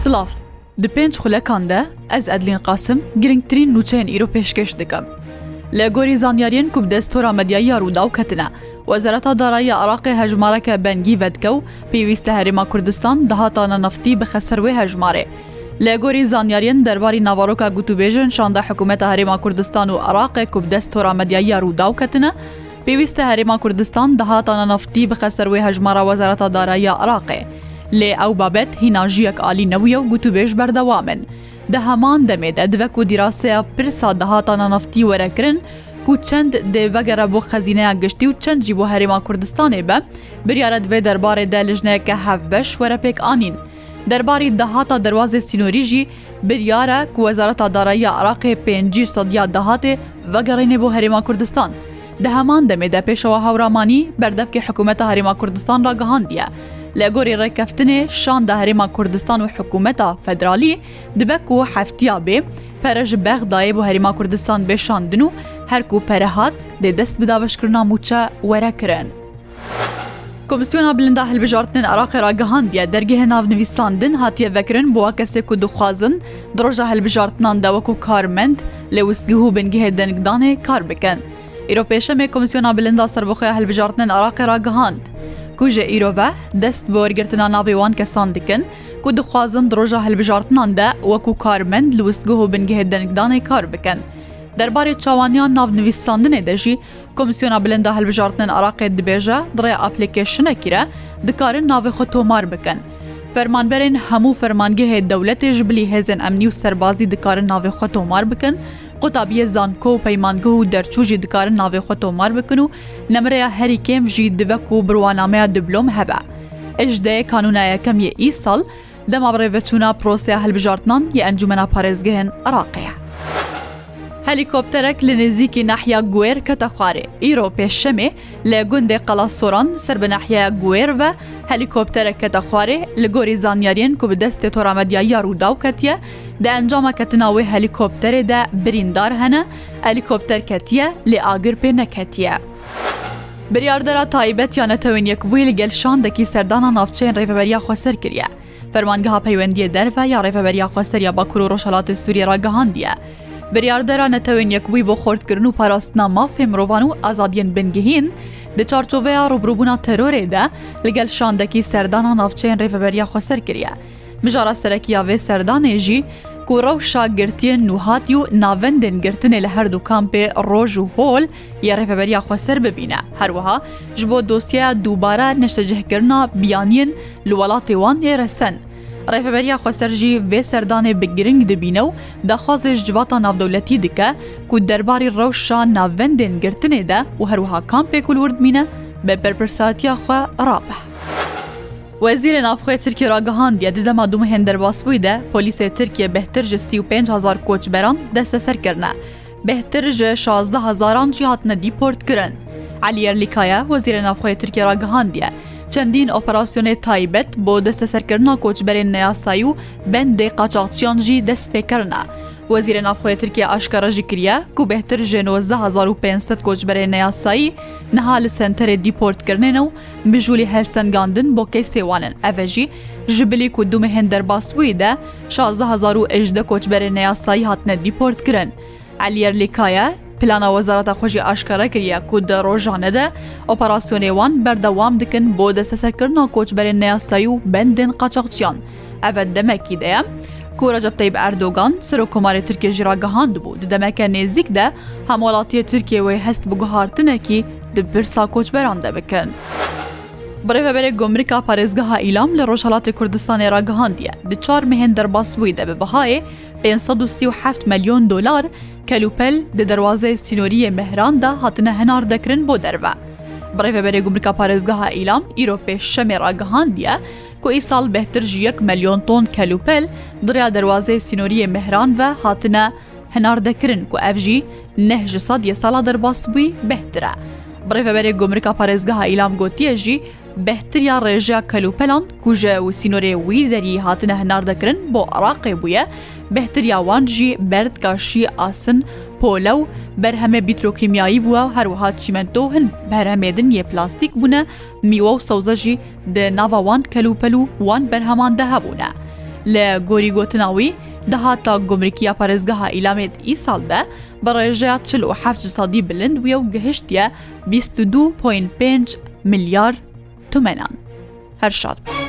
Silav Di pênc xulekan de ez Edlin qasim girngtirîn nûçeyên îro pêşkeş dikim. Lê gorî zanyariyên ku destora medyaya rûdaw ketine, Wezereta Daraya Iraqê hejmareke bengî vedke û pêwîste Herêma Kurdistan dihatana neftî bi xeser wê hejmarê. Lê gorî zanyariyên derbarî navaroka gotûbêjin şanda hikûmeta Herêma Kurdistan û Iraqê ku destora medyaya rûdaw ketine, pêwîste Herêma Kurdistan dihatana neftî bi xeser wê hejmara Wezereta Daraya Iraqê. لێ ئەو بابەت هیناژیەک عالی نەویە و گوتوبێژ بەردەوامن. دە هەمان دەمێت ئەدوەک و دیراسەیە پرسا دەهاتانە نفتی وەرەکردن و چەند دێبەگەرە بۆ خەزینەیە گشتی و چەندجی بۆ هەرێما کوردستانێ بە بریاە دوێ دەربارێ دەلژنەیەکە هەف بەش وەرەپێک ئاین. دەرباری دەهاتا دەواازێ سینۆریژی بریارە کوەزارەتا دارایی عراقی پێنج سەدیا دەهاتێ وەگەڕێنێ بۆ هەرێما کوردستان. دە هەمان دەمێدە پێشەوە هەورامانی بەردەفکی حکوومەتە هەرێما کوردستان ڕگەهاندیە. لە گۆری ڕێکەفتنێ شاندا هەرێما کوردستان و حکوومەتا فەدرالی دبەک و هەفتیا بێ پەرەژ بەغدایە بۆ هەریما کوردستان بێشاندن و هەرک و پەرەهات دێ دەست بدابشکردنا موچە وەرەکردن. Komisyona bilinda hilbijartin Iraqê ragihandiye dergehê navnivîsandin hatiye vekirin bu kesê ku dixwazin di roja hilbijartinan dewek û karmend lê wistgihû bingihê dengdanê kar bikin. Îropêşemê Komisyona bilinda serbixya hilbijartin Iraqê ragihand. کوژە ئیرۆڤە دەست بۆ وەرگرتنا ناوێوان کەسان دکن کو دخوازن درۆژە هەلبژارتنان دە وەکو کارمەند لە وستگوه و بنگهێ دەنگدانێ کار بکەن. دەربارەی چاوانیان ناونویسساندنێ دەژی کۆمسیۆنا بلندە هەلبژارتن عراقێ دبێژە دڕێ ئاپلیکیشنەکیرە دکارن ناوێ خۆ تۆمار بکەن. فەرمانبەرێن هەموو فەرمانگەهێ دەولەتێژ بلی هێزن ئەمنی و سەربازی دکارن ناوێ خۆ تۆمار بکەن قوتابیە زانکۆ و پەیمانگە و دەرچوژی دکارن ناوێ خۆ تۆمار بکن و لەمرەیە هەری کێم ژی دوەک و بڕوانامەیە دبلۆم هەبە ئەشدەیە کانونایەکەم یە ئی ساڵ دەما بڕێڤەچوونا پرۆسیە هەلبژارتنان یە ئەنجومەنا پارێزگەهێن عراقەیە هەلیکۆپتەرەك لە نزیکی ناحیا گوێر کەتە خوارێ ئیرۆ پێشەمێ لە گوندێ قەڵا سۆران سەر بە ناحیە گوێرە هەلیکۆپتەرە کەتە خوارێ لە گۆری زانیاریان کو بدەستێ تۆرامەدیایی ڕووداوکەتیە دە ئەنجامە کەتناوەی هەلیکۆپتەرێدا بریندار هەنە ئەلیکۆپتەر کەتیە لێ ئاگر پێ نەکەتیە. بریاردەرا تایبەت یانەتەوێن یەکبووی لەگەل شاندەکی سەردانە ناوچەین ڕێڤەبەریا خۆسەر کردە. فەرمانگەها پەیوەندیە دەرفە یا ڕێفەبەریا خۆسەریە باکوور و ڕۆژەڵاتی سووری ڕگەهاندیە بریاردەرا نەتەوێن یەکبووی بۆ خۆردکردن و پاراستنا مافێ مرۆڤان و ئازادیەن بنگهین، دە چارچۆڤەیە ڕوبروبوونا تەرۆرێدا لەگەل شاندەکی سەردانا ناوچەیان ڕێڤەبەریا خۆسەر کردە. مژارە سەرەکییا وێ سەردانێژی کوڕە و شاگرتیە نوهاتی و ناوەندنگرتنێ لە هەردوو کامپێ ڕۆژ و هۆل یا ڕێفەبەریا خۆسەر ببینە هەروەها ژ بۆ دۆسیە دووبارە نەشتەجهکردنا بیانین لە وڵاتی وان ێرەسەن ڕێفەبەریا خۆسەرژی وێ سەردانێ بگرنگ دەبینە و داخوازێش جواتە ناودەولەتی دکە کو دەرباری ڕەوشان ناوەندێن گرتنێدا و هەروها کامپێک وردمینە بە بەرپرساتیا خوا ڕاپە. وەزیرە نافخۆی ترکی راگەهاندە ددەما دوم هێندەرباسبووی دە پۆلیسی ترکیە بەهتر ژ 5هزار کۆچبەران دەستە سەرکردە. بهتر ji 16 hezaran jî hatine dîport kirin. Aliyer Likaya wezîrê navxoya Tirkiye ragihandiye. چەندین ئۆپەراسسیۆنێ تایبەت بۆ دەستە سەرکردنا کۆچبەرێن نەیاسایی و بەندێ قاچاقچیان ژی دەست پێکردە. وەزیرە نافخۆی ترکیا ئاشکارەژی کریە و بهتر ژێنۆزە 1500 کۆچبەرێ نەیاسایی نەها لە سنتەرێ دیپۆرتکردنێنە و بژوولی هەلسەنگاندن بۆ کەی سێوانن ئەڤژی ژبلی و دومە هێندەرباسووی دە 16 1970 کۆچبەرێ نەیاسایی هاتنە دیپۆرتکردن. علیەر لیکایە پلانە وەزارەتە خۆشی ئاشکارە کردە کودە ڕۆژانەدە ئۆپەراسسیۆنێوان بەردەوام دکن بۆ دەسەسەرکردنەوە کۆچبەرێن نەیاسایی و بەندێن قاچەقچیان ئەvە دەمەکی دەیە. کوورەجە بتەی بە ئەردۆگان سەر و کۆماری ترکیە ژراگەهاند بوو دەمەکە نێزیکدا هەموڵاتیە ترکیەوەی هەست بگوهارتنێکی دبرسا کۆچبەران دەبکەن. برێڤەبەرێک گۆمریکا پارێزگەها ئیلام لە ڕۆژهڵاتی کوردستانی ڕگەهاندیە دچار مهێن دەرباس بووی دەبێ بەهایێ 537 ملیۆن دلار کەلوپەل دە دەواازەی سینۆریە مەهراندا هاتنە هەنار دەکرن بۆ دەرەوە. بڕێڤەبەرێ گومرکە پارێزگەها ئیلام ئیرۆپێ شەمێ ڕاگەهاندیە کو ئیساڵ بەهتر ژ 1 ملیۆن تۆن کەلوپەل دریا دەواازەی سینۆریە مەهران و هاتنە هەنار دەکرن کو ئەفژی نەه ji ساد یە ساڵا دەرباس بووی بەهترە. بڕێڤەبەرێ گومرکە پارێزگەها ئیلام گوتیەژی بەهتریا ڕێژە کەلوپەلان کوژە و سینۆرێ وی دەری هاتنە هەناردەکردن بۆ عراقێ بووە، بەهتریاوان ژی بەردگاشی ئاسن پۆلە و بەرهەمە بیترۆکیمیایی بووە و هەروەها چیمەندۆ هەن بەرهەمێدن یە پلاستیک بوونە میوە و سەوزەژی د ناواوان کەلوپەل و وان بەرهەماندا هەبوونە. لە گۆری گوتنناوی دەهاتا گمرکیا پارێزگەها ئیلامێت ئی ساڵدە بە ڕێژەیە 47 سادی بلند وە و گەهشتە 22.5 میلیار تومەنان هەر شاد بە